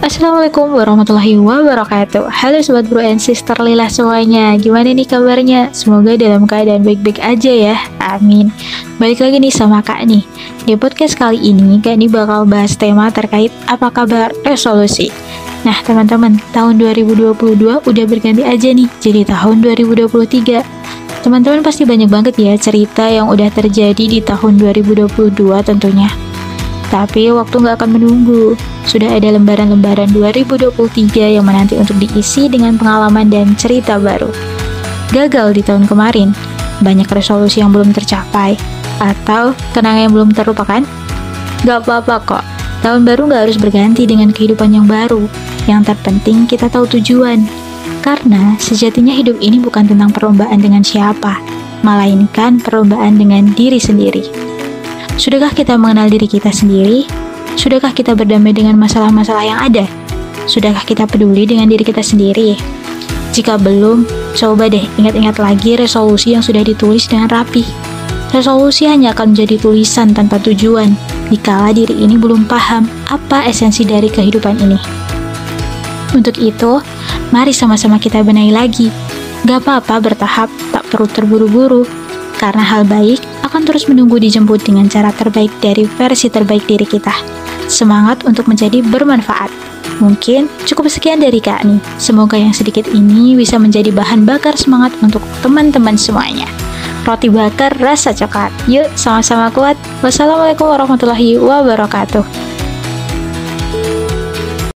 Assalamualaikum warahmatullahi wabarakatuh. Halo Sobat Bro and Sister Lila semuanya. Gimana nih kabarnya? Semoga dalam keadaan baik-baik aja ya. Amin. Balik lagi nih sama Kak nih. Di podcast kali ini Kak nih bakal bahas tema terkait Apa kabar resolusi. Nah teman-teman Tahun 2022 udah berganti aja nih Jadi tahun 2023 Teman-teman pasti banyak banget ya cerita yang udah terjadi di tahun 2022 tentunya tapi waktu nggak akan menunggu. Sudah ada lembaran-lembaran 2023 yang menanti untuk diisi dengan pengalaman dan cerita baru. Gagal di tahun kemarin, banyak resolusi yang belum tercapai, atau kenangan yang belum terlupakan? Gak apa-apa kok, tahun baru nggak harus berganti dengan kehidupan yang baru. Yang terpenting kita tahu tujuan. Karena sejatinya hidup ini bukan tentang perlombaan dengan siapa, melainkan perlombaan dengan diri sendiri. Sudahkah kita mengenal diri kita sendiri? Sudahkah kita berdamai dengan masalah-masalah yang ada? Sudahkah kita peduli dengan diri kita sendiri? Jika belum, coba deh ingat-ingat lagi resolusi yang sudah ditulis dengan rapi. Resolusi hanya akan menjadi tulisan tanpa tujuan, dikala diri ini belum paham apa esensi dari kehidupan ini. Untuk itu, mari sama-sama kita benahi lagi. Gak apa-apa bertahap, tak perlu terburu-buru, karena hal baik akan terus menunggu dijemput dengan cara terbaik dari versi terbaik diri kita. Semangat untuk menjadi bermanfaat. Mungkin cukup sekian dari Kak nih. Semoga yang sedikit ini bisa menjadi bahan bakar semangat untuk teman-teman semuanya. Roti bakar rasa coklat. Yuk, sama-sama kuat. Wassalamualaikum warahmatullahi wabarakatuh.